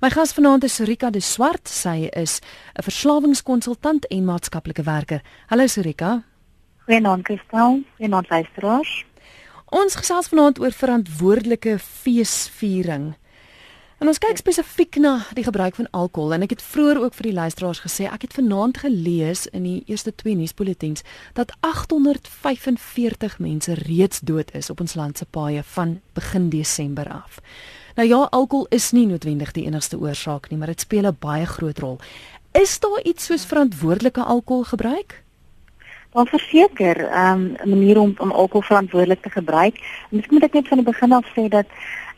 My gas vanaand is Rika de Swart. Sy is 'n verslawingskonsultant en maatskaplike werker. Hallo Rika. Goeienaand Kristel. Goeienaand luisteraars. Ons gesels vanaand oor verantwoordelike feesviering. En ons kyk spesifiek na die gebruik van alkohol en ek het vroeër ook vir die luisteraars gesê ek het vanaand gelees in die eerste twee nuusbulletins dat 845 mense reeds dood is op ons land se paaie van begin Desember af. Nou ja, alkohol is nie noodwendig die enigste oorsaak nie, maar dit speel 'n baie groot rol. Is daar iets soos verantwoordelike alkoholgebruik? Dan verseker, ehm, 'n um, manier om om alkohol verantwoordelik te gebruik. Miskien moet ek net van die begin af sê dat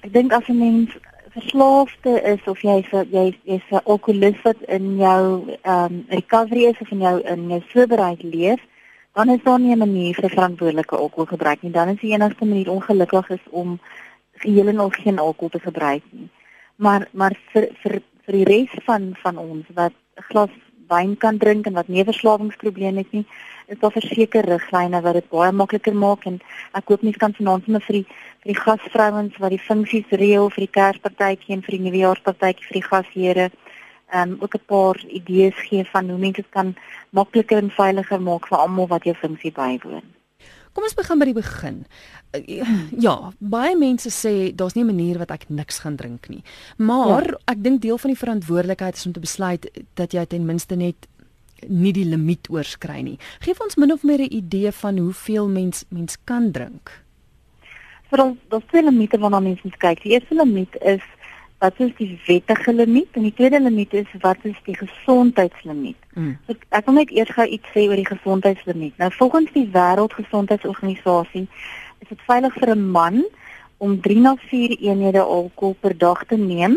ek dink as 'n mens verslaafde is of jy is jy is 'n alkoholist wat in jou ehm um, recovery is of in jou in jou soberheid leef, dan is daar nie 'n manier vir verantwoordelike alkoholgebruik nie. Dan is die enigste manier ongelukkig is om geheel en al geen alkohol te gebruik nie. Maar maar vir vir vir die res van van ons wat 'n glas wyn kan drink en wat nie verslawingsprobleme het nie, is daar verseker riglyne wat dit baie makliker maak en ek hoop mense kan vanaand sommer vir die vir die gasvrouens wat die funksies reël vir die Kerspartytjie en vir die Nuwejaarspartytjie vir die gasheere ehm um, ook 'n paar idees gee van hoe mense dit kan makliker en veiliger maak vir almal wat jou funksie bywoon. Kom ons begin by die begin. Ja, baie mense sê daar's nie 'n manier wat ek niks gaan drink nie. Maar ja. ek dink deel van die verantwoordelikheid is om te besluit dat jy ten minste net nie die limiet oorskry nie. Geef ons min of meer 'n idee van hoeveel mens mens kan drink. Vir ons, daar's twee limite waarna mense kyk. Die eerste limiet is wat is die wettige limiet en die tweede limiet is wat is die gesondheidslimiet. Mm. So, ek wil net eers gou iets sê oor die gesondheidslimiet. Nou volgens die Wêreldgesondheidsorganisasie is dit veilig vir 'n man om 3 na 4 eenhede alkohol per dag te neem.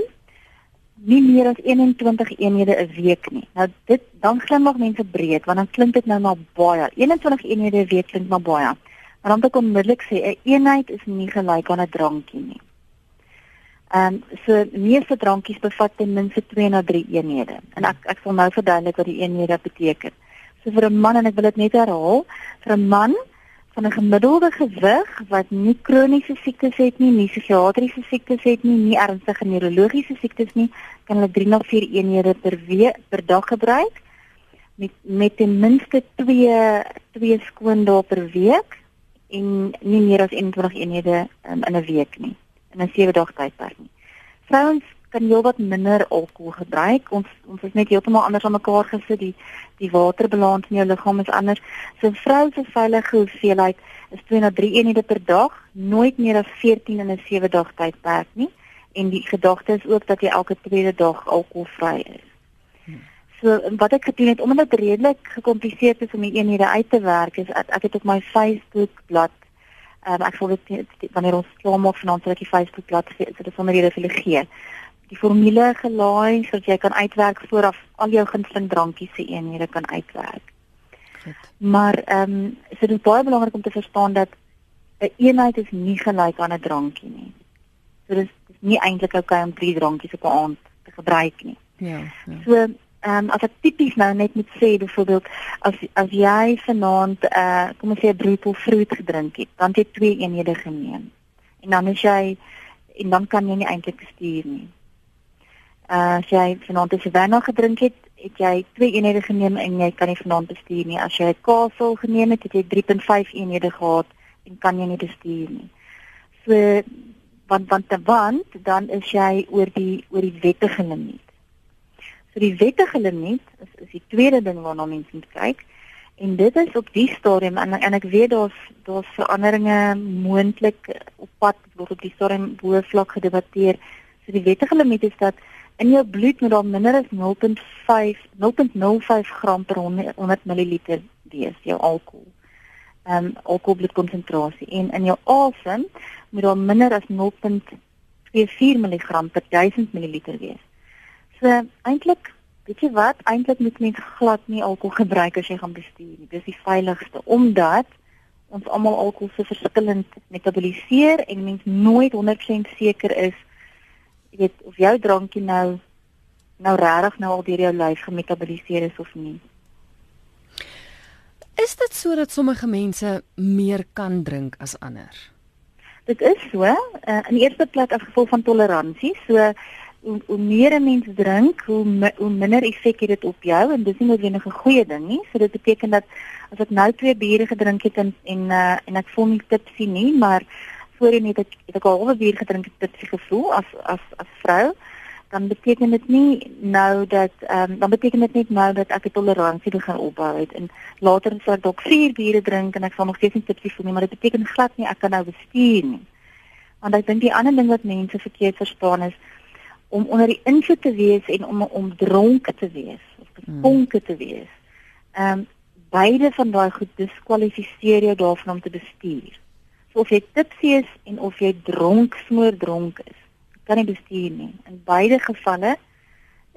Nie meer as 21 eenhede 'n week nie. Nou dit dan glimlag mense breed want dan klink dit nou maar baie. 21 eenhede 'n week klink maar baie. Maar dan moet ek onmiddellik sê 'n een eenheid is nie gelyk aan 'n drankie nie. Ehm um, so meeste drankies bevat ten minste 2 na 3 eenhede. En ek ek sal nou verduidelik wat die eenhede beteken. So vir 'n man en ek wil dit net herhaal, vir 'n man van 'n gemiddelde gewig wat nie kroniese siektes het nie, nie psigiatriese siektes het nie, nie ernstige neurologiese siektes nie, kan hulle 3 na 4 eenhede per week per dag gebruik met met ten minste 2 2 skoon dae per week en nie meer as 21 eenhede um, in 'n week nie in 'n 7 dag tydperk nie. Vrouens kan heelwat minder alkohol gebruik. Ons ons is net heeltemal anders aan mekaar gesit. Die die waterbalans in jou liggaam is anders. So 'n vrou se veilige hoeveelheid is 2 na 3 eenhede per dag, nooit meer as 14 in 'n 7 dag tydperk nie. En die gedagte is ook dat jy elke tweede dag alkoholvry is. So wat ek gedoen het omdat dit redelik gekompliseerd is om die eenhede uit te werk is ek, ek het op my Facebook bladsy Um, ek sal dit wanneer ons klaar maak vanaand sal ek die Facebook bladsy sê dit is sommer hier vir julle gee. Die formule gelaai sodat jy kan uitwerk vooraf al jou gunsteling drankies se eenhede kan uitwerk. Goed. Maar ehm um, so dit is baie belangrik om te verstaan dat 'n een eenheid is nie gelyk aan 'n drankie nie. So dis dis nie eintlik oukei om drie drankies op 'n aand te gebruik nie. Ja. ja. So Ehm um, as ek tipies nou net moet sê byvoorbeeld as as jy vanaand eh uh, kom ons sê 'n druppel vrot gedrink het, dan het jy twee eenhede geneem. En dan as jy en dan kan jy nie eintlik stuur nie. Uh, as jy vanaand 'n Savannah gedrink het, het jy twee eenhede geneem en jy kan nie vanaand bestuur nie. As jy 'n Castle geneem het, het jy 3.5 eenhede gehad en kan jy nie bestuur nie. So want want want dan is jy oor die oor die wettige limiet. So die wettige limiet is is die tweede ding waarna mense moet kyk. En dit is op die stadium en en ek weet daar's daar's veranderinge moontlik op pad word op die stadium bo vlak gedebatteer. So die wettige limiet is dat in jou bloed moet daar minder as 0.5 0.05 gram per 100 ml wees jou alkohol. Ehm um, alkoholbloedkonsentrasie en in jou asem moet daar minder as 0.24 mg per 1000 ml wees. So eintlik, weet jy wat, eintlik moet mens glad nie alkohol gebruik as jy gaan bestuur nie. Dis die veiligste omdat ons almal alkohol so verskillend metaboliseer en mens nooit 100% seker is weet of jou drankie nou nou regtig nou al deur jou lyf gemetaboliseer is of nie. Is dit so dat sommige mense meer kan drink as ander? Dit is so, uh, in eerste plek as gevolg van toleransie. So hoe, hoe meer 'n mens drink, hoe hoe minder effek het dit op jou en dis nie noodwendig 'n goeie ding nie. So dit beteken dat as ek nou twee biere gedrink het en en uh, en ek voel nie tipsy nie, maar voorheen het ek het ek al 'n halwe bier gedrink het tipsy gevoel as as as vrou, dan beteken dit nie nou dat ehm um, dan beteken dit net nou dat ek 'n toleransie begin opbou het en later sal ek dalk vier biere drink en ek sal nog steeds nie tipsy voel nie, maar dit beteken glad nie ek kan nou bestuur nie. Want ek dink die ander ding wat mense verkeerd verstaan is om onder die invloed te wees en om om dronk te wees of befonke te wees. Ehm um, beide van daai goed diskwalifiseer jou daarvan om te bestuur. So of jy tipsy is en of jy dronk smoor dronk is, kan nie bestuur nie. In beide gevalle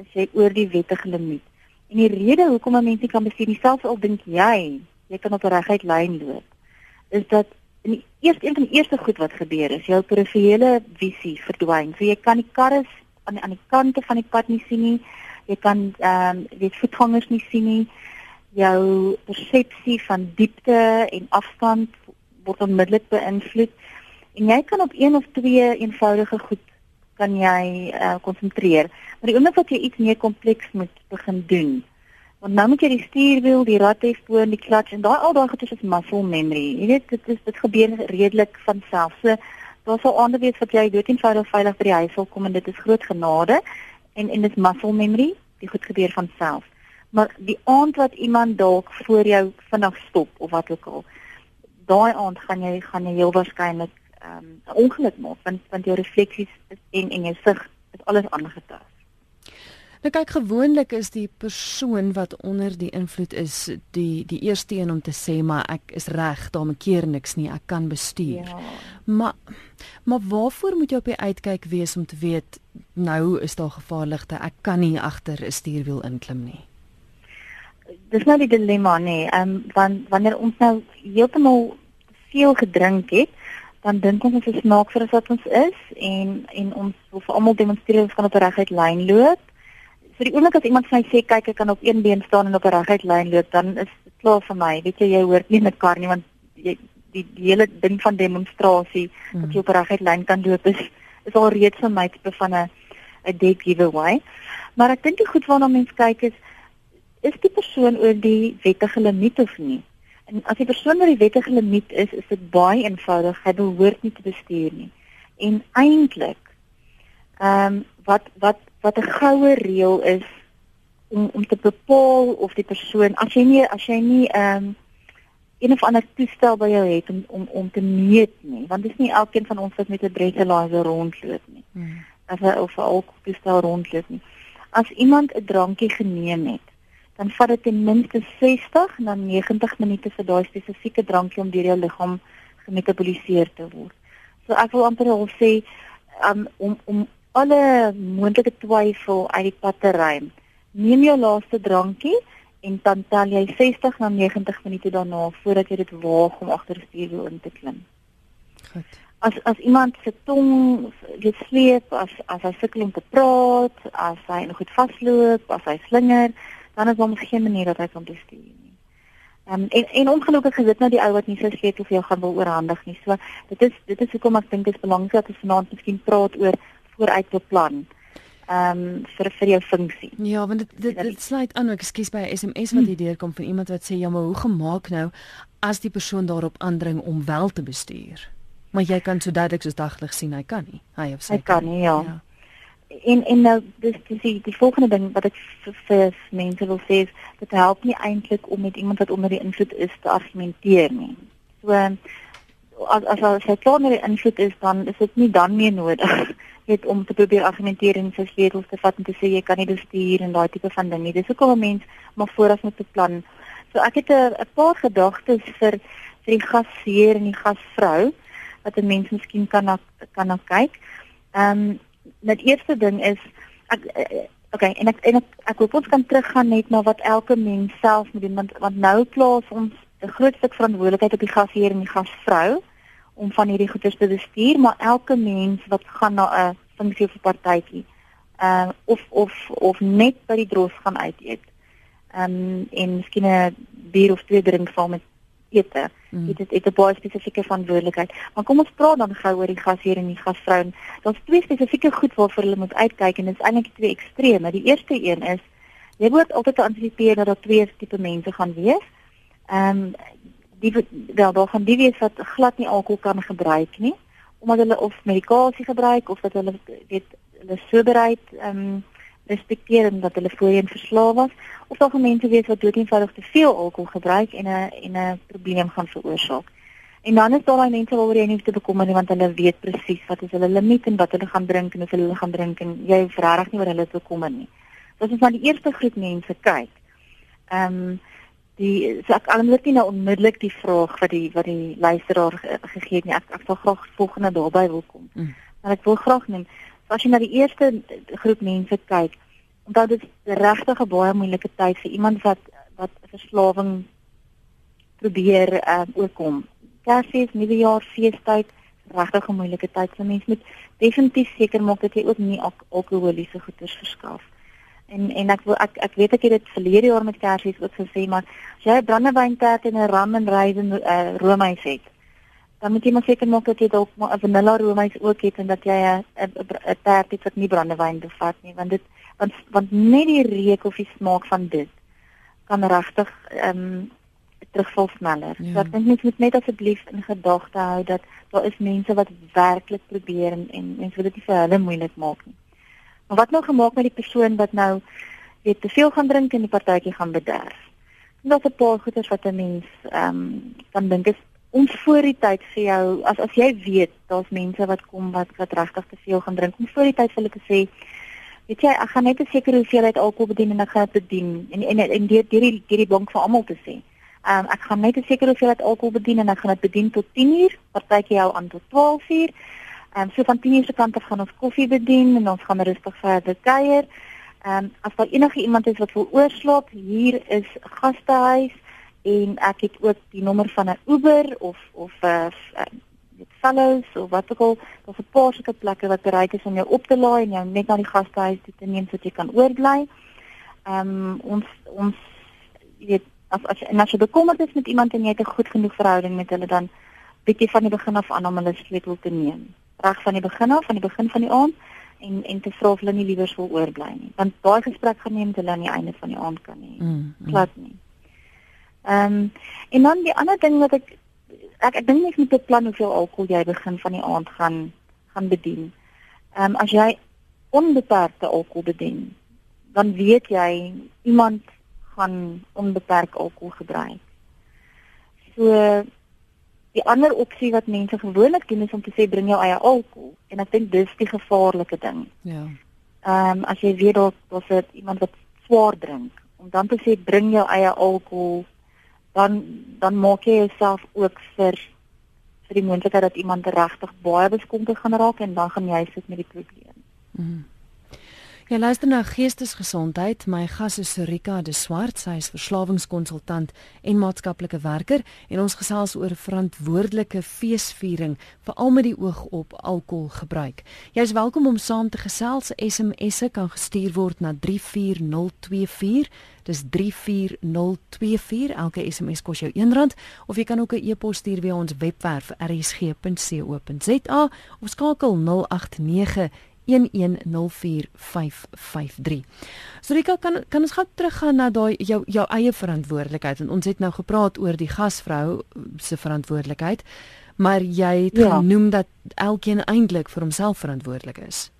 is jy oor die wettige limiet. En die rede hoekom 'n mens nie kan bestuur nie, selfs al dink jy jy kan op 'n reguit lyn loop, is dat in die eerste een van die eerste goed wat gebeur is, jou perifere visie verdwyn. So jy kan die karre aan aan die kante van die pad nie sien nie. Jy kan ehm um, weet voetgangers nie sien nie. Jou persepsie van diepte en afstand word onmiddellik beïnvloed. En jy kan op een of twee eenvoudige goed kan jy uh, konsentreer. Maar die oomblik wat jy iets meer kompleks moet begin doen, want nou moet jy die stuurwiel, die rathefboom, die klats en daai al daai goeie is muscle memory. Jy weet dit is dit gebeur redelik van self. So daar sal ander wees wat jy dood eenvoudig veilig by die huis sal kom en dit is groot genade en en dit is muscle memory, dit goed gebeur van self. Maar die aand wat iemand dalk voor jou vinnig stop of wat ook al, daai aand gaan jy gaan jy heel waarskynlik ehm, 'n um, ongeluk maak want want jou refleksies en en jou sig is alles aangetast. Nou kyk gewoonlik is die persoon wat onder die invloed is die die eerste een om te sê maar ek is reg, daar maak keer niks nie, ek kan bestuur. Ja. Maar maar waarvoor moet jy op die uitkyk wees om te weet nou is daar gevaarligte, ek kan nie agter 'n stuurwiel inklim nie. Dis nou die dilemma nê, nee. ehm um, want wanneer ons nou heeltemal veel gedrink het, dan dink ons ons is smaak vir wat ons is en en ons wil vir almal demonstreer ons kan op 'n reguit lyn loop vir die oomblik as iemand vir my sê kyk ek kan op een been staan en op 'n reguit lyn loop, dan is dit klaar vir my. Weet jy jy hoort nie met kar nie want jy die, die hele ding van demonstrasie hmm. dat jy op 'n reguit lyn kan loop is is al reeds vir my tipe van 'n 'n dead giveaway. Maar ek dink die goed waarna mense kyk is is die persoon oor die wettige limiet of nie? En as die persoon oor die wettige limiet is, is dit baie eenvoudig. Hy behoort nie te bestuur nie. En eintlik ehm um, wat wat wat 'n goue reël is om om te bepaal of die persoon as jy nie as jy nie ehm um, een of ander toestel by jou het om om om te meet nie want dit is nie elkeen van ons wat met 'n breathalyzer rondloop nie. Hmm. Hy of al toestel rondloop nie. As iemand 'n drankie geneem het, dan vat dit ten minste 60 na 90 minute vir daai spesifieke drankie om deur jou liggaam gemetaboliseer te word. So ek wil amper al sê um, om om alle moontlike twyfel uit die pad te ruim. Neem jou laaste drankie en dan tel jy 60 na 90 minute daarna voordat jy dit waag om agter die stuurwiel in te klim. Goed. As as iemand se tong dit sleep, as as hy sukkel om te praat, as hy nog goed vasloop, as hy slinger, dan is daar geen manier dat hy kan bestuur nie. Um, en en ongelukkig is dit nou die ou wat nie sy sleutel vir jou gaan wil oorhandig nie. So dit is dit is hoekom ek dink dit is belangrik dat ons vanaand miskien praat oor vooruit beplan ehm um, vir vir jou funksie. Ja, want dit dit, dit sluit aan ook ekskuus by 'n SMS wat hier deurkom van iemand wat sê ja, maar hoe gemaak nou as die persoon daarop aandring om wel te bestuur? Maar jy kan so duidelik soos daglig sien hy kan nie. Hy of sy hy kan nie, ja. ja. En en nou dis dis die, die volgende ding wat ek vir, mense wil sê is dit help nie eintlik om met iemand wat onder die invloed is te argumenteer nie. So as as as hy klaar met die invloed is dan is dit nie dan meer nodig het om te probeer argumenteer en sy sleutels te vat en te sê jy kan nie bestuur en daai tipe van ding nie. Dis hoekom 'n mens maar vooraf moet beplan. So ek het 'n paar gedagtes vir vir die gasheer en die gasvrou wat 'n mens miskien kan na, kan na kyk. Ehm um, net eerste ding is ek okay en ek en ek, ek hoop ons kan teruggaan net na wat elke mens self moet doen want want nou plaas ons 'n groot stuk verantwoordelikheid op die gasheer en die gasvrou om van hierdie goeders te bestuur, maar elke mens wat gaan na 'n funksie of 'n partytjie, ehm uh, of of of net by die dros gaan uit eet. Ehm um, en miskien 'n bier of twee drink saam met ete. Mm. Dit het 'n baie spesifieke verantwoordelikheid. Maar kom ons praat dan gou oor die gasheer en die gasvrou. Daar's twee spesifieke goed waarvoor hulle moet uitkyk en dit is eintlik twee extreme. Die eerste een is jy moet altyd antisipeer dat daar twee tipe mense gaan wees. Ehm um, die wel daar gaan die wees wat glad nie alkohol kan gebruik nie omdat hulle of medikasie gebruik of dat hulle weet hulle soberheid ehm um, respekteer en dat hulle voorheen verslaaf was of daar mense wees wat doeteenvoudig te veel alkohol gebruik en 'n en 'n probleem gaan veroorsaak. En dan is daar daai mense waaroor jy nie hoef te bekommer nie want hulle weet presies wat is hulle limiet en wat hulle gaan drink en of hulle gaan drink en jy hoef regtig nie oor hulle te bekommer nie. Dit is maar die eerste groep mense kyk. Ehm um, die so ek almoes nie nou onmiddellik die vraag wat die wat die luisteraar gegee het nie. Ek ek sal graag volgende daarby wil kom. Mm. Maar ek wil graag neem so as jy na die eerste groep mense kyk, onthou dit is regtig 'n baie moeilike tyd vir iemand wat wat verslawing probeer uh, oorkom. Kersfees, nuwejaar, feestyd, regtig 'n moeilike tyd. So mense moet definitief seker maak dat jy ook nie alkoholiese goeders verskaf nie en en ek wil ek ek weet ek het dit verlede jaar met Kersies ook gesê maar as jy 'n brandewynperd en 'n ram en rys en uh, roomys het dan moet jy maar seker maak dat jy dalk 'n vanilla roomys ook het en dat jy 'n 'n perd het wat nie brandewyn bevat nie want dit want want net die reuk of die smaak van dit kan regtig ehm um, terugval sneller. Ja. So ek dink mens moet net asseblief in gedagte hou dat daar is mense wat werklik probeer en en mense wil dit nie vir hulle moeilik maak nie. Maar wat nou gemaak met die persoon wat nou weet te veel gaan drink en die partytjie gaan bederf? Daar's 'n paar goeters wat 'n mens ehm um, kan dink is om voor die tyd vir jou as as jy weet daar's mense wat kom wat wat regtig te veel gaan drink, om voor die tyd vir hulle te sê weet jy ek gaan net 'n sekere hoeveelheid alkohol bedien en ek gaan dit bedien en en en deur deur die deur die bank vir almal te sê. Ehm um, ek gaan net 'n sekere hoeveelheid alkohol bedien en ek gaan dit bedien tot 10 uur, partytjie hou aan tot 12 uur. Ehm um, so van 10:00 se kant af gaan ons koffie bedien en ons gaan rustig verder kuier. Ehm um, as daar enige iemand is wat wil oorslaap, hier is gastehuis en ek het ook die nommer van 'n Uber of of 'n uh, uh, fellows of wat ook al, daar's 'n paar sulke plekke wat bereid is om jou op te laai en jou net na die gastehuis toe te neem sodat jy kan oorbly. Ehm um, ons ons weet as as en as jy bekommerd is met iemand en jy het 'n goed genoeg verhouding met hulle dan bietjie van die begin af aan om hulle sleutel te neem reg van die begin af, van die begin van die aand en en te vra of hulle nie liewer wil oorbly nie. Want daai gesprek gaan neem hulle aan die einde van die aand kan nie. Mm, mm. Plat nie. Ehm um, en dan die ander ding wat ek ek ek dink net met 'n plan hoeveel alkohol jy begin van die aand gaan gaan bedien. Ehm um, as jy onbeperkte alkohol bedien, dan weet jy iemand gaan onbeperk alkohol gebruik. So Die ander opsie wat mense gewoonlik doen is om te sê bring jou eie alkohol en ek dink dis die gevaarlike ding. Ja. Ehm um, as jy weet dat of dit iemand wat swaar drink, om dan te sê bring jou eie alkohol, dan dan maak jy jouself ook vir vir die moontlikheid dat iemand regtig baie beskommerd gaan raak en dan gaan jy sit met die probleem. Mhm. Ja, luister na Geestesgesondheid. My gas is Rika de Swart, sy is verslawingskonsultant en maatskaplike werker en ons gesels oor verantwoordelike feesviering veral met die oog op alkoholgebruik. Jy is welkom om saam te gesels. SMS'e kan gestuur word na 34024. Dis 34024. Elke SMS kos jou R1 of jy kan ook 'n e-pos stuur via ons webwerf rsg.co.za of skakel 089 0891104553. So Rika kan kan ons gou teruggaan na daai jou jou eie verantwoordelikheid en ons het nou gepraat oor die gasvrou se verantwoordelikheid, maar jy het ja. genoem dat elkeen eintlik vir homself verantwoordelik is.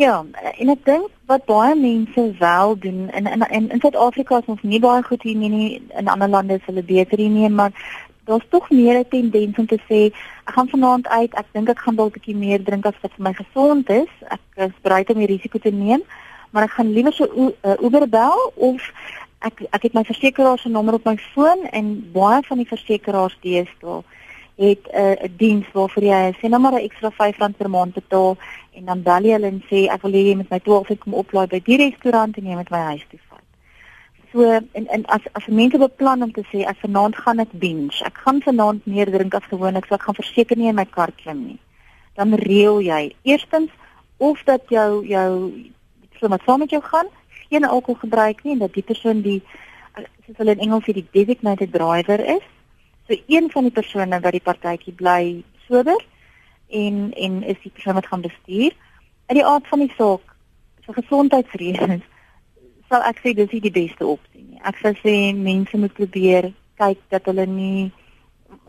Ja, en ek dink wat baie mense wel doen in in, in Suid-Afrika is ons nie baie goed hier nie, in ander lande is hulle beter hier nie, maar daar's tog meer 'n tendens om te sê ek gaan vanaand uit, ek dink ek gaan dalk 'n bietjie meer drink as wat vir my gesond is. Ek is bereid om die risiko te neem, maar ek gaan liewer so uh, Uber bel of ek ek het my versekeraar se nommer op my foon en baie van die versekeraars deesdae het 'n uh, diens waarvoor jy sê nou maar 'n ekstra R5 per maand betaal en dan bel jy hulle en sê ek wil hê jy moet my 12 kom oplaai by die restaurant en jy moet my huis toe So en en as as mense beplan om te sê ek vanaand gaan ek binge. Ek gaan vanaand meer drink as gewoonlik, so ek gaan verseker nie in my kar klim nie. Dan reël jy eerstens of dat jou jou so wat saam met jou gaan, geen alkohol gebruik nie en dat die persoon die soos hulle in Engels sê die designated driver is. So een van die persone wat die partytjie bly sober en en is die persoon wat gaan bestuur. In die aard van die saak vir gesondheidsredes sal ek sê dis nie die beste opsie nie. Ek sou sê mense moet probeer kyk dat hulle nie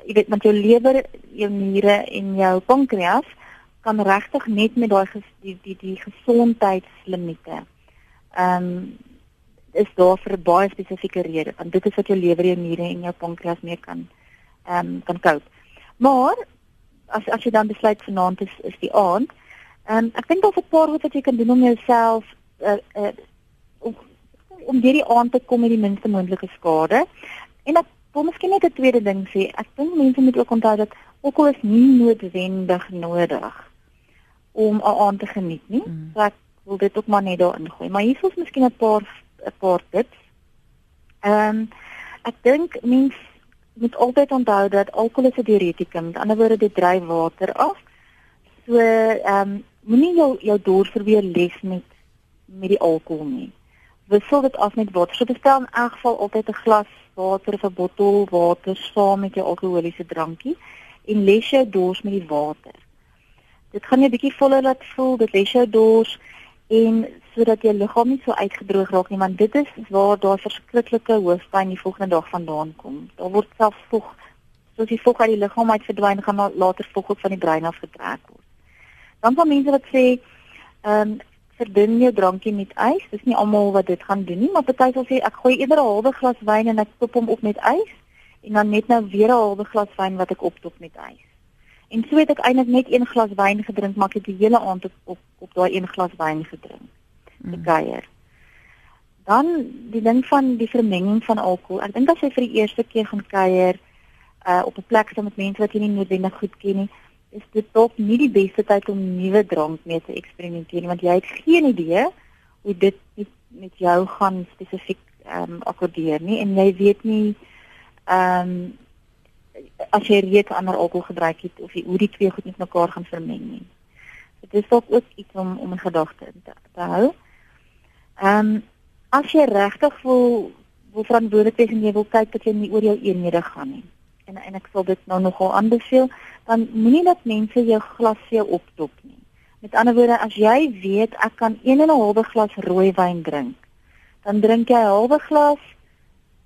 jy weet met jou lewer, jou niere en jou pankreas kan regtig net met daai die die die gesondheidslimite. Ehm um, is daar vir 'n baie spesifieke rede want dit is wat jou lewer, jou niere en jou pankreas mee kan ehm um, kan cope. Maar as as jy dan besluit vanaand is is die aand. Ehm um, ek dink daar's 'n paar goed wat jy kan doen om jouself uh, uh, om om hierdie aand te kom met die minste moontlike skade. En ek wil miskien net 'n tweede ding sê. Ek dink mense moet ook onthou dat alkohol is nie noodwendig nodig om 'n aand te geniet nie. Mm. So ek wil dit ook maar net daarin gooi. Maar hier is miskien 'n paar 'n paar tips. Ehm um, ek dink mense moet altyd onthou dat alkohol is 'n diuretikum. Met ander woorde dit dryf water af. So ehm um, moenie jou jou dors verweer les met met die alkohol nie. Wissel dit af met water. So bestel in elk geval altyd 'n glas water of 'n bottel water saam met jou alkoholiese drankie en les jou dors met die water. Dit gaan jou bietjie voller laat voel, dit les jou dors en sodat jou liggaam nie so uitgedroog raak nie want dit is waar daar verskriklike hoofpyn die volgende dag vandaan kom. Daar word self voeg soos die voeg uit die liggaam uit verdwyn gaan later voeg ook van die brein af getrek word. Dan van mense wat sê ehm um, verdun jou drankie met ys. Dis nie almal wat dit gaan doen nie, maar party sal sê ek gooi eerder 'n halwe glas wyn en ek top hom op met ys en dan net nou weer 'n halwe glas wyn wat ek optop met ys. En so het ek eintlik net een glas wyn gedrink, maar ek het die hele aand op op, op daai een glas wyn gedrink. Die mm. geier. Dan die ding van die vermenging van alkohol. Ek dink as jy vir die eerste keer gaan kuier uh op 'n plek saam met mense wat jy nie noodwendig goed ken nie, is dit dalk nie die beste tyd om nuwe drank mee te eksperimenteer want jy het geen idee hoe dit met jou gaan spesifiek ehm um, akkordeer nie en jy weet nie ehm um, as jy reeds ander alkohol gebruik het of jy, hoe die twee goed met mekaar gaan vermeng nie. Dit is dalk ook iets om om 'n gedagte te, te hou. Ehm um, as jy regtig wil wil verantwoordelik wees en jy wil kyk dat jy nie oor jou eenhede gaan nie en en ek sal dit nou nogal aanbeveel, dan moenie dat mense jou glas jou optop nie. Met ander woorde, as jy weet ek kan 1 en 'n halwe glas rooi wyn drink, dan drink jy 'n halwe glas.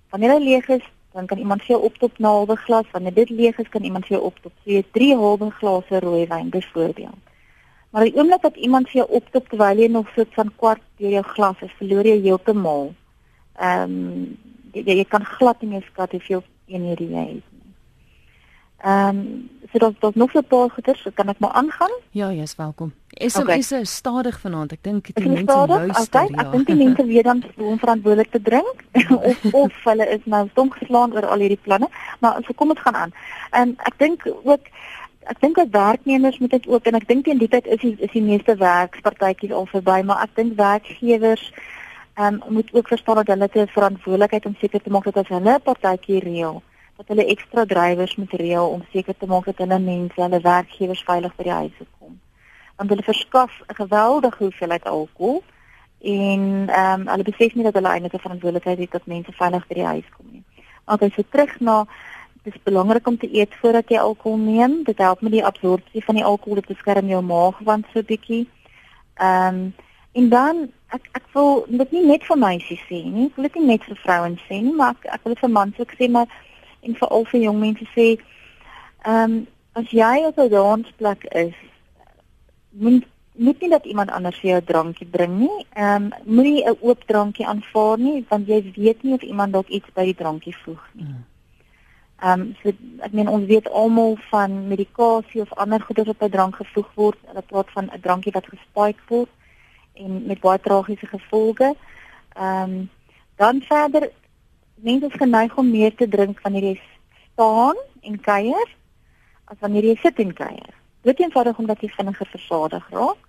Wanneer hy leeg is, dan kan iemand vir jou optop na 'n halwe glas. Wanneer dit leeg is, kan iemand vir jou optop. So jy 3 halwe glase rooi wyn byvoorbeeld. Maar die oomblik dat iemand vir jou optop terwyl jy nog so van kwart deur jou glas is, verloor jy heeltemal. Ehm um, jy, jy kan glad nie meer skat hoeveel eenhede jy het. Ehm um, so dat dit nog 'n paar goeders, so kan ek maar aangaan? Ja, jy's welkom. SMS okay. is stadig vanaand. Ek dink die mense luister. Okay. Ja. Ek dink die mense weet dan hoe verantwoordelik te drink of of hulle is nou stom geslaan oor al hierdie planne. Maar so kom dit gaan aan. En ehm, ek dink ook ek dink dat werknemers moet dit ook en ek dink teen die tyd is die, is die meeste werkspartytjies al verby, maar ek dink werkgewers ehm um, moet ook verstaan dat hulle 'n verantwoordelikheid om seker te maak dat as hulle 'n partytjie reël dat hulle ekstra drywers moet reël om seker te maak dat hulle mense, hulle werkgewers veilig by die huise kom. Want hulle verskaf 'n geweldige hoeveelheid alkohol en ehm um, hulle besef nie dat hulle eintlik 'n verantwoordelikheid het dat mense veilig by die huis kom nie. Maar as jy terug na dit is belangrik om te eet voordat jy alkohol neem. Dit help met die absorpsie van die alkohol, dit beskerm jou maagwand so bietjie. Ehm um, en dan ek ek wil dit nie net vir meisies sê nie. Ek wil dit nie net vir vrouens sê nie, maar ek, ek wil dit vir mans ook sê, maar en veral vir jong mense sê ehm um, as jy op 'n dansplek is moet moet nie dat iemand anders vir jou 'n drankie bring nie. Ehm um, moenie 'n oop drankie aanvaar nie want jy weet nie of iemand dalk iets by die drankie voeg nie. Hmm. Ehm um, so ek meen ons weet almal van medikasie of ander goeders wat by drank gevoeg word. Hulle praat van 'n drankie wat gespike word en met baie tragiese gevolge. Ehm um, dan verder mense is geneig om meer te drink wanneer jy staan en kuier as wanneer jy sit en kuier. Dit is eenvoudig omdat jy vinniger versadig raak.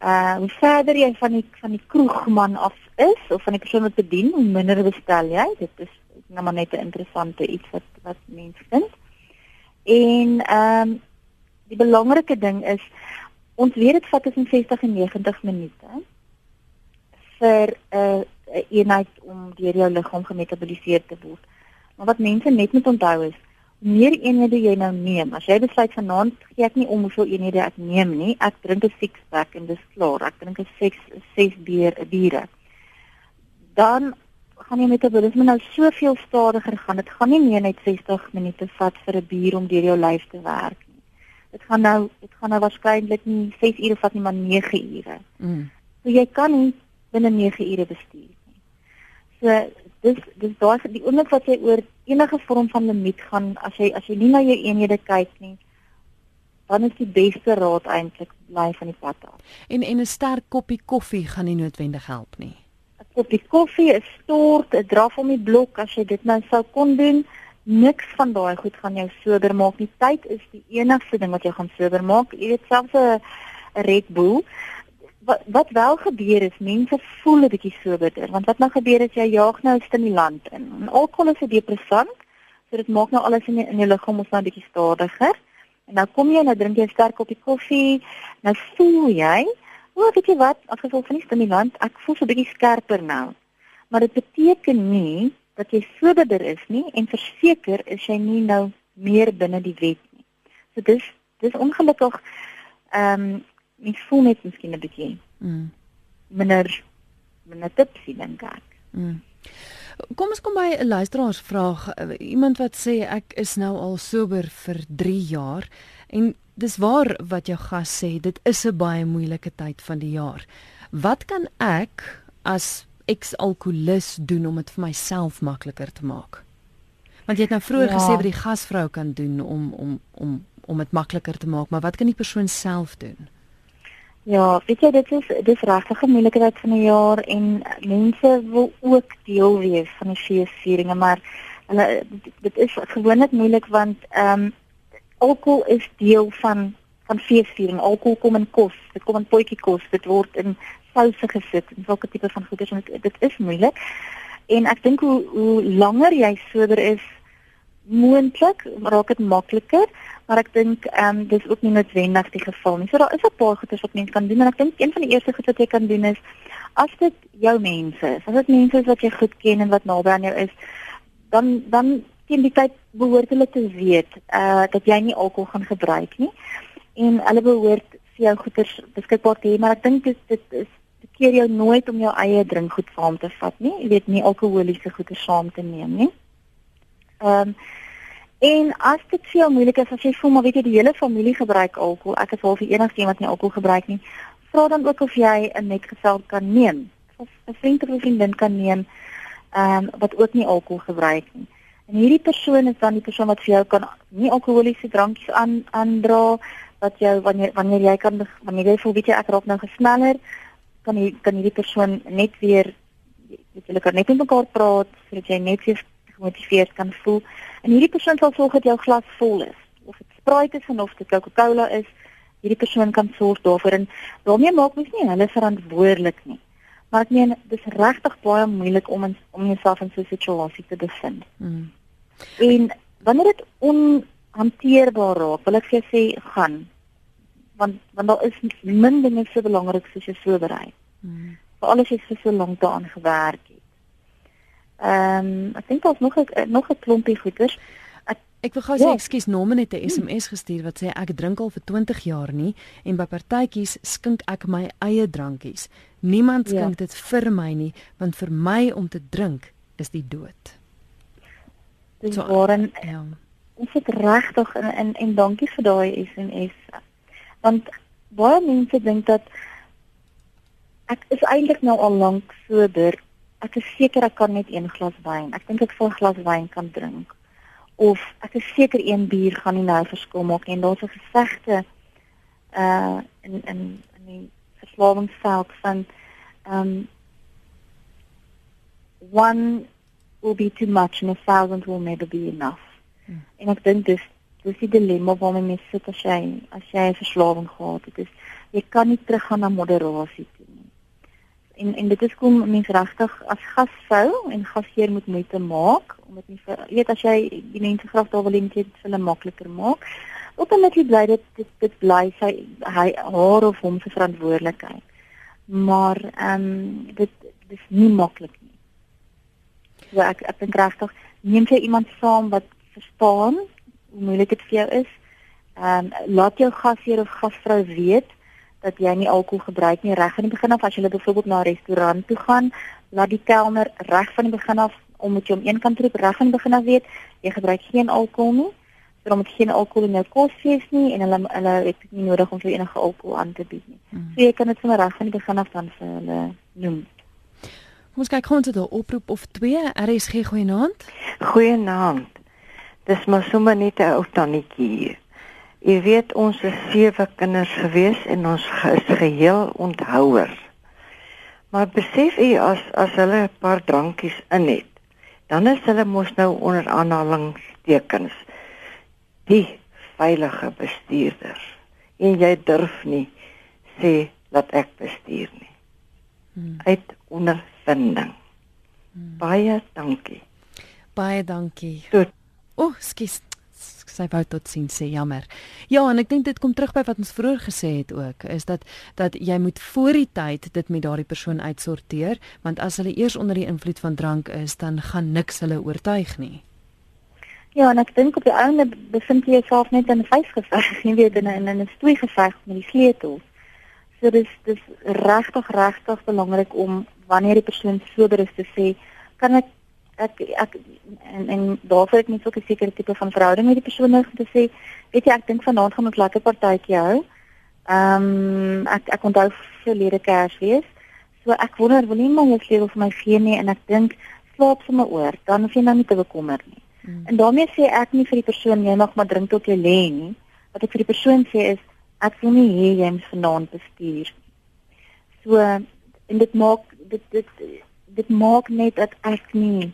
Uh, hoe verder jy van die van die kroegman af is of van die persoon wat bedien, hoe minder bestel jy. Dit is nou maar net 'n interessante iets wat wat mense vind. En ehm um, die belangrike ding is ons weet dit vat tussen 60 en 90 minute vir 'n uh, 'n eenheid om deur jou liggaam gemetaboliseer te word. Maar wat mense net moet onthou is, meer eenhede jy nou neem, as jy besluit vanaand gee ek nie om hoeveel eenhede ek neem nie, ek drink 'n six pack en dis klaar. Ek drink 'n 6 6 bier 'n biere. Dan gaan jy metabolisme nou soveel stadiger gaan. Dit gaan nie meer net 60 minute vat vir 'n bier om deur jou lyf te werk nie. Dit gaan nou dit gaan nou waarskynlik nie 6 ure vat nie, maar 9 ure. Mm. So jy kan nie binne 9 ure bestuur. So dis dis daai die oomblik wat jy oor enige vorm van limiet gaan as jy as jy nie na jou eenhede kyk nie dan is die beste raad eintlik bly van die pad af. En en 'n sterk koppie koffie gaan nie noodwendig help nie. 'n Koppie koffie, 'n stort, 'n draf om die blok as jy dit nou sou kon doen, niks van daai goed gaan jou sober maak nie. Tyd is die enigste ding wat jou gaan sober maak. Jy weet selfs 'n Red Bull wat wat wel gebeur is mense voel 'n bietjie soberder want wat nou gebeur is jy jaag nou stimulant in. En alkohol is 'n depressant so dit maak nou alles in die, in jou liggaam ons nou 'n bietjie stadiger. En nou kom jy nou drink jy 'n sterk koppie koffie. Nou voel jy o weet jy wat? As gevolg van die stimulant ek voel so 'n bietjie skerper nou. Maar dit beteken nie dat jy soberder is nie en verseker is jy nie nou meer binne die wet nie. So dis dis ongelukkig ehm um, mens voel net miskien 'n bietjie mm. minder minder tipsy dink ek. Mm. Kom ons kom by 'n luisteraarsvraag. Iemand wat sê ek is nou al sober vir 3 jaar en dis waar wat jou gas sê, dit is 'n baie moeilike tyd van die jaar. Wat kan ek as ex-alkoholist doen om dit vir myself makliker te maak? Want jy het nou vroeër ja. gesê wat die gasvrou kan doen om om om om dit makliker te maak, maar wat kan die persoon self doen? Ja, weet jy dit is dis regtig 'n moeilike tyd van die jaar en mense wil ook deel wees van die feesvieringe, maar hulle dit is gewoonlik moeilik want ehm um, alkohol is deel van van feesviering. Alkohol kom in kos, dit kom in potjie kos, dit word in souse gesit en sulke tipe van goeders en dit, dit is moeilik. En ek dink hoe hoe langer jy sober is, moontlik raak dit makliker maar ek dink ehm um, dis ook nie noodwendig die geval nie. So daar is 'n paar goeie wat mense kan doen en ek dink een van die eerste goed wat jy kan doen is as dit jou mense is, as dit mense is wat jy goed ken en wat naby aan jou is, dan dan teen die tyd behoort hulle te weet uh dat jy nie alkohol gaan gebruik nie en hulle behoort vir jou goeders beskikbaar te hê, maar ek dink dit dit is keer jou nooit om jou eie drinkgoed saam te vat nie. Jy weet nie alkoholiese goeder saam te neem nie. Ehm um, En as dit vir jou moeilik is as jy voel maar weet jy die hele familie gebruik alkohol, ek is al die enigste een wat nie alkohol gebruik nie, vra dan ook of jy 'n metgesel kan neem. Of 'n vriend of 'n vriendin kan neem ehm um, wat ook nie alkohol gebruik nie. En hierdie persoon is dan die persoon wat vir jou kan nie alkoholiese drankies aan aandra wat jou wanneer wanneer jy kan wanneer jy voel weet jy ek raak nou gesneller kan jy kan hierdie persoon net weer weet jy kan net met mekaar praat sodat jy net weer gemotiveerd kan voel. En hierdie persoon sal sorg dat jou glas vol is. Of dit Sprite is of dit Coca-Cola is, hierdie persoon kan sorg daarvoor en daarmee maak mens nie hulle verantwoordelik nie. Maar ek meen dis regtig baie moeilik om in, om jouself in so 'n situasie te bevind. Mm. En wanneer dit onhanteerbaar raak, wil ek vir jou sê gaan want want daar is min dinge so belangrik soos jou soberheid. Mm. Veral as jy vir so lank daaraan gewerk het. Ehm um, ek dink daar's nog 'n nog 'n klompie goeders. Ek ek wil gou sê ja. ekskuus Norman het 'n SMS gestuur wat sê ek drink al vir 20 jaar nie en by partytjies skink ek my eie drankies. Niemand ja. skink ja. dit vir my nie want vir my om te drink is die dood. Dis so, waarin ja. Ons het regtig en, en en dankie vir daai SMS. Want baie mense dink dat ek is eintlik nou al lank sober ek is seker ek kan net een glas wyn. Ek dink ek sal 'n glas wyn kan drink. Of ek is seker een bier gaan nie nou verskil maak nie. En daar's 'n gesegde uh in in in die verslawingsveld van um one will be too much and a thousand will never be enough. Hmm. En ek dink dis dis die dilemma waarmee mense sit as jy as jy 'n verslawing gehad het. Dis jy kan nie teruggaan na moderasie toe en en dit is kom mense regtig as gasvrou en gasheer moet moeite maak om dit nie weet as jy die mense graag daar wil hê dit vir hulle makliker maak. Ook omdat jy bly dit dit, dit bly sy hy haar of hom se verantwoordelikheid. Maar ehm um, dit dis nie maklik nie. So ek ek dink regtig neem jy iemand saam wat verstaan hoe moeilik dit vir jou is. Ehm um, laat jou gasheer of gasvrou weet dat jy nie alkohol gebruik nie reg van die begin af as jy byvoorbeeld na 'n restaurant toe gaan, laat die kelner reg van die begin af om met jou om een kant te roep reg van die begin af weet jy gebruik geen alkohol nie. So moet geen alkohol in jou kos wees nie en hulle hulle het nie nodig om vir enige alkohol aan te bied nie. Mm. So jy kan dit sommer reg van die begin af dan vir hulle noem. Ons kyk gou net 'n oproep of twee. RSG goeienaand. Goeienaand. Dis maar sommer net 'n ou tannetjie hier. Jy weet ons is sewe kinders gewees en ons is geheel onthouers. Maar besef jy as as hulle 'n paar drankies in het, dan is hulle mos nou onder aanhalingstekens die veilige bestuurders. En jy durf nie sê dat ek bestuur nie. Hmm. Uit ondervinding. Hmm. Baie dankie. Baie dankie. Tot. O, oh, skus sy wou tot sien sê jammer. Ja, en ek dink dit kom terug by wat ons vroeër gesê het ook, is dat dat jy moet voor die tyd dit met daardie persoon uitsorteer, want as hulle eers onder die invloed van drank is, dan gaan niks hulle oortuig nie. Ja, en ek dink op die einde bevind jy jouself net in 'n vyfgeveg, nie weet in 'n in 'n stoei geveg met die sleutels. So dis dis regtig regtig belangrik om wanneer die persoon sober is te sê, kan ek ek ek en en daarvoor het ek net so 'n sekere tipe van verhouding met die persoon om te sê, weet jy, ek dink vanaand gaan ons lekker partytjie hou. Ehm um, ek ek onthou verlede Kersfees. So ek wonder wil nie jy sleutel vir my gee nie en ek dink slaap sommer oor, dan hoef jy nou nie te bekommer nie. Hmm. En daarmee sê ek nie vir die persoon jy mag maar drink tot jy lê nie. Wat ek vir die persoon sê is ek wil nie hê jy moet vanaand bestuur. So en dit maak dit dit dit maak net dat ek nie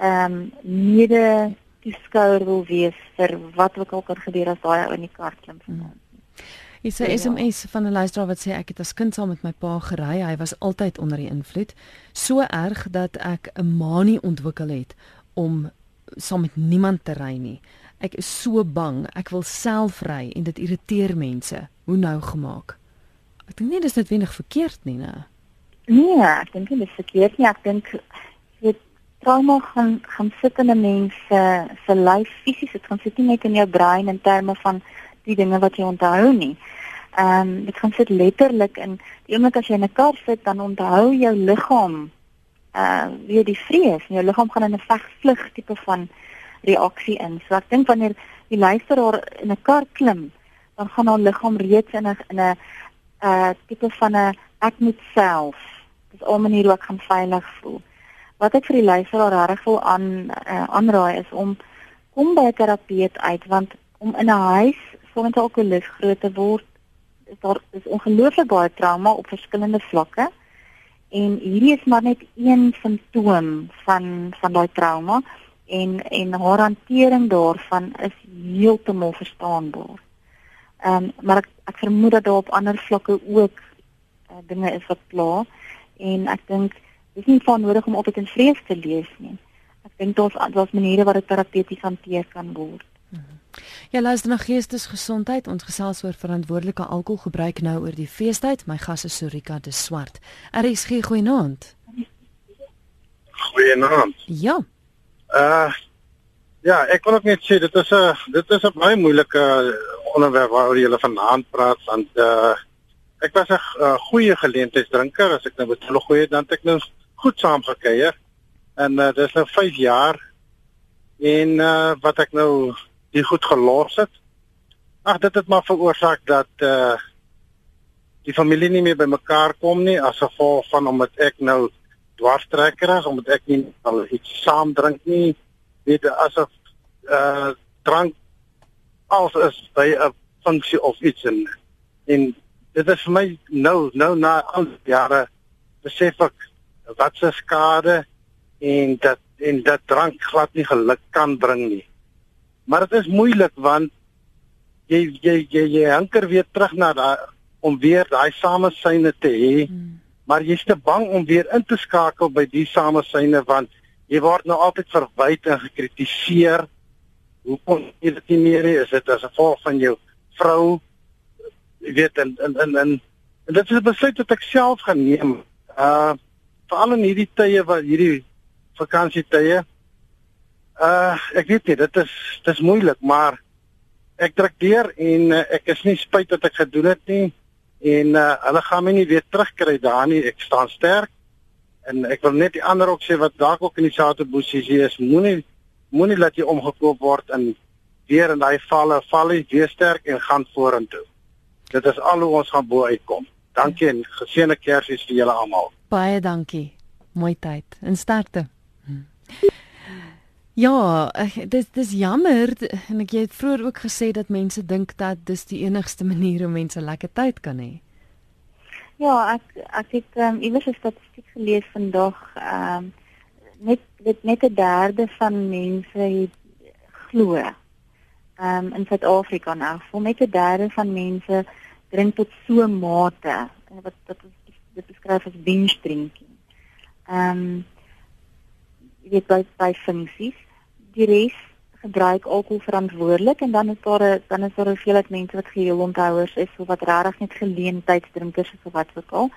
ehm um, mede toeskouer wil wees vir wat ook al kan gebeur as daai ou in die kar klim vanaand. Is 'n SMS van 'n luisteraar wat sê ek het as kind saam met my pa gery. Hy was altyd onder die invloed, so erg dat ek 'n manie ontwikkel het om saam met niemand te ry nie. Ek is so bang. Ek wil self ry en dit irriteer mense. Hoe nou gemaak? Ek dink nie dis net wenig verkeerd nie, né? Nee, ek dink nie dis verkeerd nie. Ek dink trauma gaan gaan sit in 'n mens se se lyf fisies dit gaan sit nie net in jou brein in terme van die dinge wat jy onthou nie. Ehm um, dit gaan sit letterlik in die oomblik as jy in 'n kar sit dan onthou jou liggaam uh weer die vrees en jou liggaam gaan in 'n vegvlug tipe van reaksie in. So ek dink wanneer die luisteraar in 'n kar klim, dan gaan haar liggaam reeds in 'n in 'n uh tipe van 'n ek moet self. Dis al maniere hoe ek gaan veilig voel wat ek vir die luisteraar regtig wil aan uh, aanraai is om kom by 'n terapeut uit want om in 'n huis sonder 'n alkoholist groot te word is daar is ongelooflik baie trauma op verskillende vlakke en hierdie is maar net een simptoom van van daai trauma en en haar hantering daarvan is heeltemal verstaanbaar. Ehm um, maar ek, ek vermoed dat daar op ander vlakke ook uh, dinge is wat pla en ek dink dis nie van nodig om altyd in vrees te leef nie. Ek dink daar's daar's maniere wat dit terapeuties hanteer kan word. Ja, luister na geestesgesondheid. Ons gesels oor verantwoordelike alkoholgebruik nou oor die feestyd. My gas is Sorika de Swart. RSG goeienaand. Goeienaand. Ja. Uh ja, ek wil ook net sê dit is 'n dit is 'n baie moeilike onderwerp waaroor jy vanaand praat want uh ek was 'n uh, goeie geleentheidsdrinker as ek nou hulle goeie dan ek nou goed saam gekuier. En uh, dis nou 5 jaar en uh, wat ek nou die goed gelos het. Ag dit het maar veroorsaak dat uh die familie nie meer bymekaar kom nie as gevolg van omdat ek nou dwarstrekker is omdat ek nie al iets saam drink nie. Weet as 'n uh drank als is by 'n funksie of iets en en dit is vir my nou nou na al jare besef ek wat se skade en dat en dat drank glad nie geluk kan bring nie. Maar dit is moeilik want jy jy jy jy hanker weer terug na daai om weer daai samesyne te hê. Hmm. Maar jy's te bang om weer in te skakel by die samesyne want jy word nou altyd verwyd en gekritiseer. Hoekom jy dit nie meer is dit as gevolg van jou vrou jy weet en en en, en, en dit is 'n besluit wat ek self geneem. Uh veral in hierdie tye wat hierdie vakansietye Uh ek weet nie, dit is dis moeilik, maar ek druk deur en uh, ek is nie spyt dat ek gedoen het nie en uh, hulle gaan my nie weer terugkry daar nie. Ek staan sterk. En ek wil net die ander ook sê wat dalk ook in dieselfde posisie is, moenie moenie laat jy omgekoop word en weer in daai valle val jy sterk en gaan vorentoe. Dit is al hoe ons gaan bo uitkom. Dankie en geseënde Kersfees vir julle almal. Baie dankie. Mooi tyd. En sterkte. Ja, dis dis jammer en ek het vroeër ook gesê dat mense dink dat dis die enigste manier om mense lekker tyd kan hê. Ja, ek ek het um, iewers 'n statistiek gelees vandag, ehm um, net net net 'n derde van mense het glo. Ehm um, in Suid-Afrika nou, vol net 'n derde van mense drink tot so mate wat wat dit beskryf as binge drinking. Ehm um, dit by by funksies. Die res gebruik alkohol verantwoordelik en dan is daar 'n dan is daar hoeveelheid mense wat geheel onthouers is of wat regtig net geleentheidsdrinkers is of wat ook al.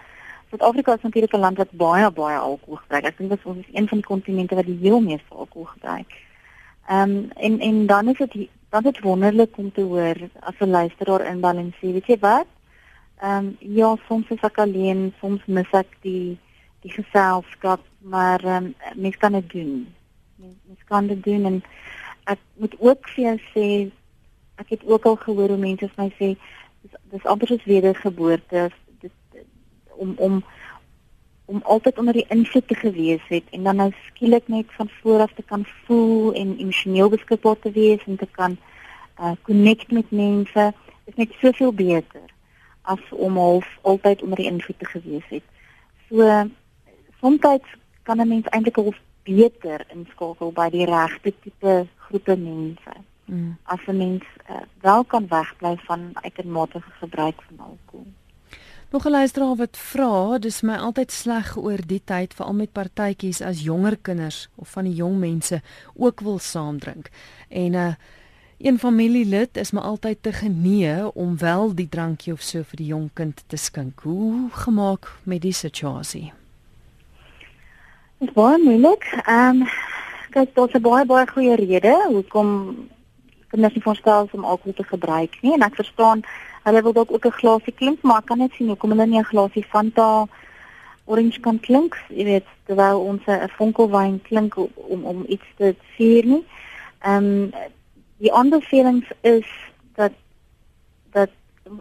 Suid-Afrika is natuurlik 'n land wat baie baie alkohol gebruik. Ek dink dit is ons is een van die kontinente wat die heel meeste alkohol gebruik. Ehm um, en en dan is dit dan dit wonderlik om te hoor as 'n luisteraar inbal en sê, weet jy wat? Ehm um, ja, soms is ek alleen, soms mis ek die die geselskap, maar ehm um, mens kan dit doen. Mens, mens kan dit doen en ek moet ook vir jou sê ek het ook al gehoor hoe mense vir my sê dis dis amper soos wedergeboorte dis om om om altyd onder die invloed te gewees het en dan nou skielik net van voor af te kan voel en emosioneel beskikbaar te wees en te kan uh connect met mense is net soveel beter as om half altyd onder die invloed te gewees het. So soms kan 'n mens eintlik half beter inskakel by die regte tipe groepe mense. Mm. As 'n mens uh, wel kan wegbly van uitermate gebruik van alkohol. Nog 'n luisteraar wat vra, dis my altyd sleg oor die tyd veral met partytjies as jonger kinders of van die jong mense ook wil saamdrink. En 'n uh, een familielid is my altyd te genee om wel die drankie of so vir die jong kind te skink. Hoe gemaak met die situasie? Dit is baie moeilik. Ehm um, kyk, daar's 'n baie baie goeie rede hoekom kinders nie voorstel om alkohol te gebruik nie en ek verstaan hulle wil dalk ook 'n glasie klink, maar ek kan net sien hoekom hulle nie 'n glasie Fanta orange kan klink, jy weet, terwyl ons 'n fonkelwyn klink om om iets te vier nie. Ehm um, die ander feelings is dat dat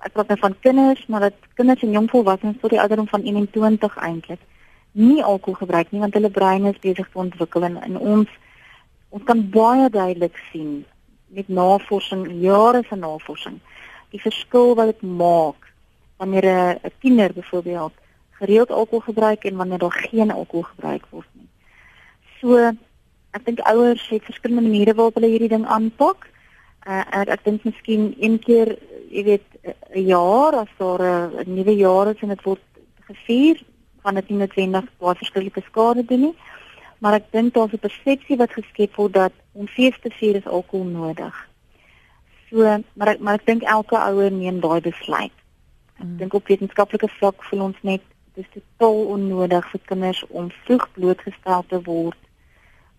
ek praat nou van kinders, maar dat kinders en jong volwassenes tot die ouderdom van 21 eintlik nie alkohol gebruik nie want hulle breine is besig te ontwikkel en, en ons ons kan baie duidelik sien met navorsing jare se navorsing die verskil wat dit maak wanneer 'n tiener byvoorbeeld gereeld alkohol gebruik en wanneer daar geen alkohol gebruik word nie. So ek dink ouers het verskillende maniere waarop hulle hierdie ding aanpak. Uh, ek ek dink miskien een keer, jy weet, 'n jaar as daar 'n nuwe jaar is en dit word gevier, gaan dit nie noodwendig baie verskillike skade doen nie. Maar ek dink daar's 'n persepsie wat geskep word dat om fees te vier is alkohol nodig. So, maar ek maar ek dink elke ouer neem daai besluit. Ek mm. dink op wetenskaplike vlak voel ons net dis totaal onnodig vir kinders om vroeg blootgestel te word.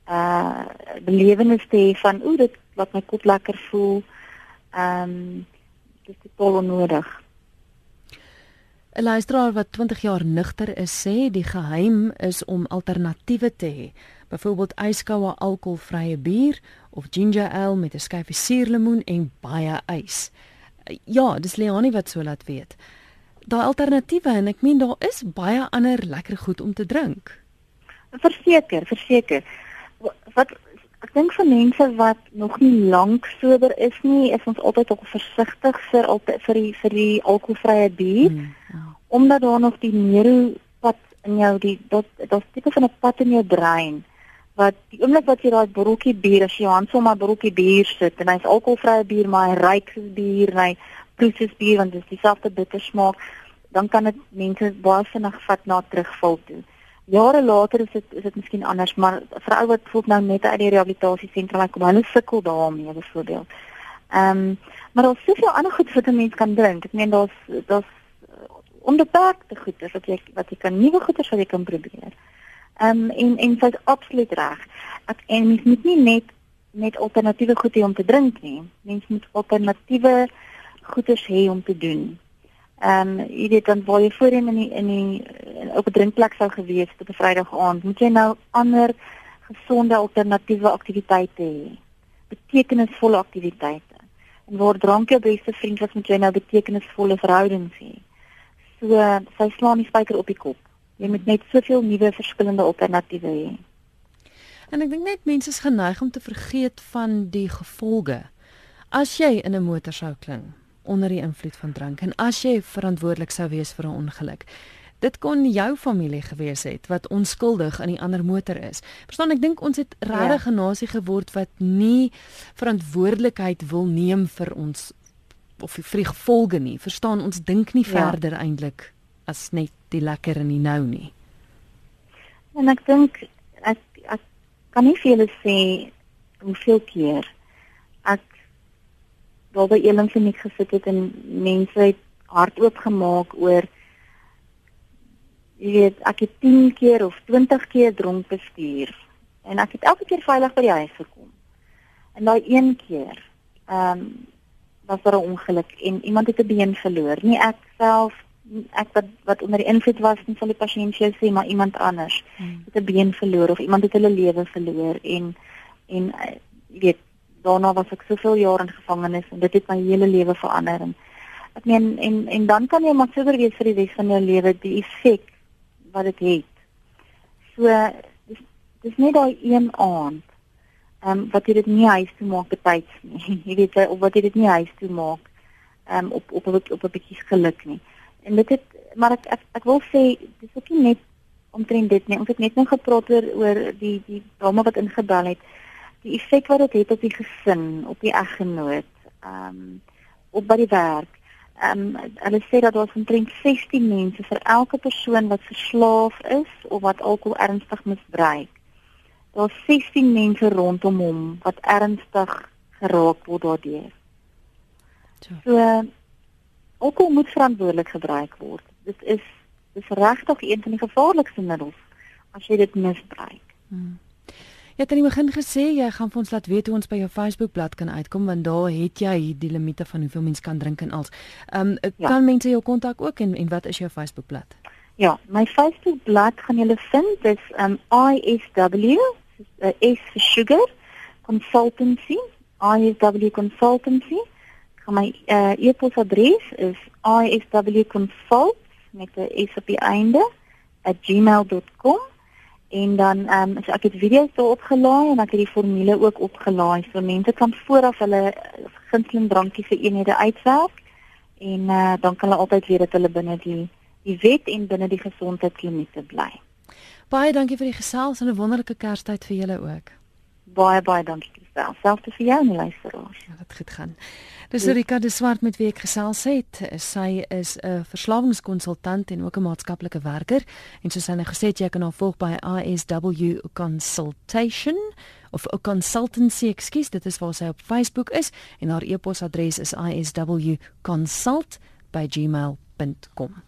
Uh belewenis te hê van o, dit laat my kop lekker voel. Ehm um, dis totaal onnodig. 'n Luisteraar wat 20 jaar nugter is sê die geheim is om alternatiewe te hê. Byvoorbeeld yskoue alkoholvrye bier of ginger ale met 'n skyfie suurlemoen en baie ys. Ja, dis Leonie wat so laat weet. Daai alternatiewe en ek meen daar is baie ander lekker goed om te drink. Verseker, verseker. Wat ek dink vir mense wat nog nie lank sober is nie, is ons altyd ook versigtig vir altyd vir die vir die alkoholvrye bier. Hmm, ja. Omdat daar nog die neuro pad in jou die dat daar's tipe van 'n pad in jou brein wat die oomblik wat jy daai broodjie bier as jy hand sommer broodjie bier sit en hy's alkoholvrye bier maar hy ryk soos bier en hy proe soos bier want dit is dieselfde bitter smaak, dan kan dit mense baie vinnig vat na terugval toe. Jare later is dit is dit miskien anders, maar vir ou wat voel nou net uit die rehabilitasie sentrum kom, hulle sukkel daarmee byvoorbeeld. Ehm, um, maar daar's soveel ander goed wat 'n mens kan drink. Ek meen daar's daar's onbeperkte goeders wat jy wat jy kan nuwe goeders wat jy kan probeer. Ehm um, en en sy's absoluut reg. Ek en mens moet nie net net alternatiewe goed hê om te drink nie. Mense moet alternatiewe goeders hê om te doen. Ehm um, jy weet dan waar jy voorheen in die in die op 'n drinkplek sou gewees het op 'n Vrydag aand, moet jy nou ander gesonde alternatiewe aktiwiteite hê. Betekenisvolle aktiwiteite. En waar drank jou beste vriend was, moet jy nou betekenisvolle verhoudings hê. So sy slaan die spyker op die kop. Jy moet net soveel nuwe verskillende alternatiewe hê. En ek dink net mense is geneig om te vergeet van die gevolge. As jy in 'n motor sou klim onder die invloed van drank en as jy verantwoordelik sou wees vir 'n ongeluk, dit kon jou familie gewees het wat onskuldig in die ander motor is. Verstaan, ek dink ons het regtig 'n ja. nasie geword wat nie verantwoordelikheid wil neem vir ons of vir die gevolge nie. Verstaan, ons dink nie ja. verder eintlik as net die lekker in die nou nie. En ek dink ek ek kan nie vir julle sê hoeveel keer daar by Elim kliniek gesit het en mense het hart oopgemaak oor jy weet ek het 10 keer of 20 keer dronk bestuur en ek het elke keer veilig by die huis gekom. En daai een keer ehm um, was daar 'n ongeluk en iemand het 'n been verloor. Nie ek self ek wat wat onder die invloed was nie van die pasiënt sê maar iemand anders hmm. het 'n been verloor of iemand het hulle lewe verloor en en uh, jy weet daarna was ek soveel jaar in gevangenis en dit het my hele lewe verander en ek meen en en dan kan jy maar seker wees vir die res van jou lewe die effek wat dit het. So dis dis net daai een aand. Ehm um, wat jy dit nie huis toe maak betyds nie. jy weet of wat jy dit nie huis toe maak ehm um, op op op op 'n bietjie geluk nie. En dit het maar ek ek, ek wil sê dis ook nie net omtrent dit nie. Ons het net nou gepraat oor oor die die drama wat ingebel het die effek wat dit het op die gesin, op die eggenoot, ehm um, op by die werk. Ehm um, hulle sê dat daar omtrent 16 mense vir elke persoon wat verslaaf is of wat alkohol ernstig misbruik. Daar's 16 mense rondom hom wat ernstig geraak word daardeur. So alkohol moet verantwoordelik gebruik word. Dit is dis regtig een van die gevaarlikste middels as jy dit misbruik. Hmm. Jy het aan die begin gesê jy gaan vir ons laat weet hoe ons by jou Facebookblad kan uitkom want daar het jy die limite van hoeveel mense kan drink en als. Ehm um, ja. kan mense jou kontak ook en en wat is jou Facebookblad? Ja, my Facebookblad gaan julle vind dis um ISW uh, S for sugar consultancy ISW consultancy. Kom my uh, e-posadres is iswconsult met 'n s op die einde @gmail.com en dan ehm um, so ek het video's daarop gelaai en ek het die formule ook opgelaai so mense kan vooraf hulle gunsteling drankie vir eenhede uitwerk en uh, dan kan hulle altyd weet dat hulle binne die die wet en binne die gesondheidkliniese bly. Baie dankie vir die gesels en 'n wonderlike Kerstyd vir julle ook. Baie baie dankie Christel. Selfs vir jou en luisteraars. Ja, dit goed gaan. Dis Rika de Swart met wie ek gesels het. Sy is 'n verslawingskonsultant en ook 'n maatskaplike werker en soos sy nou gesê het jy kan haar volg by ISW Consultation of 'n consultancy, ekskuus, dit is waar sy op Facebook is en haar e-posadres is iswconsult@gmail.com.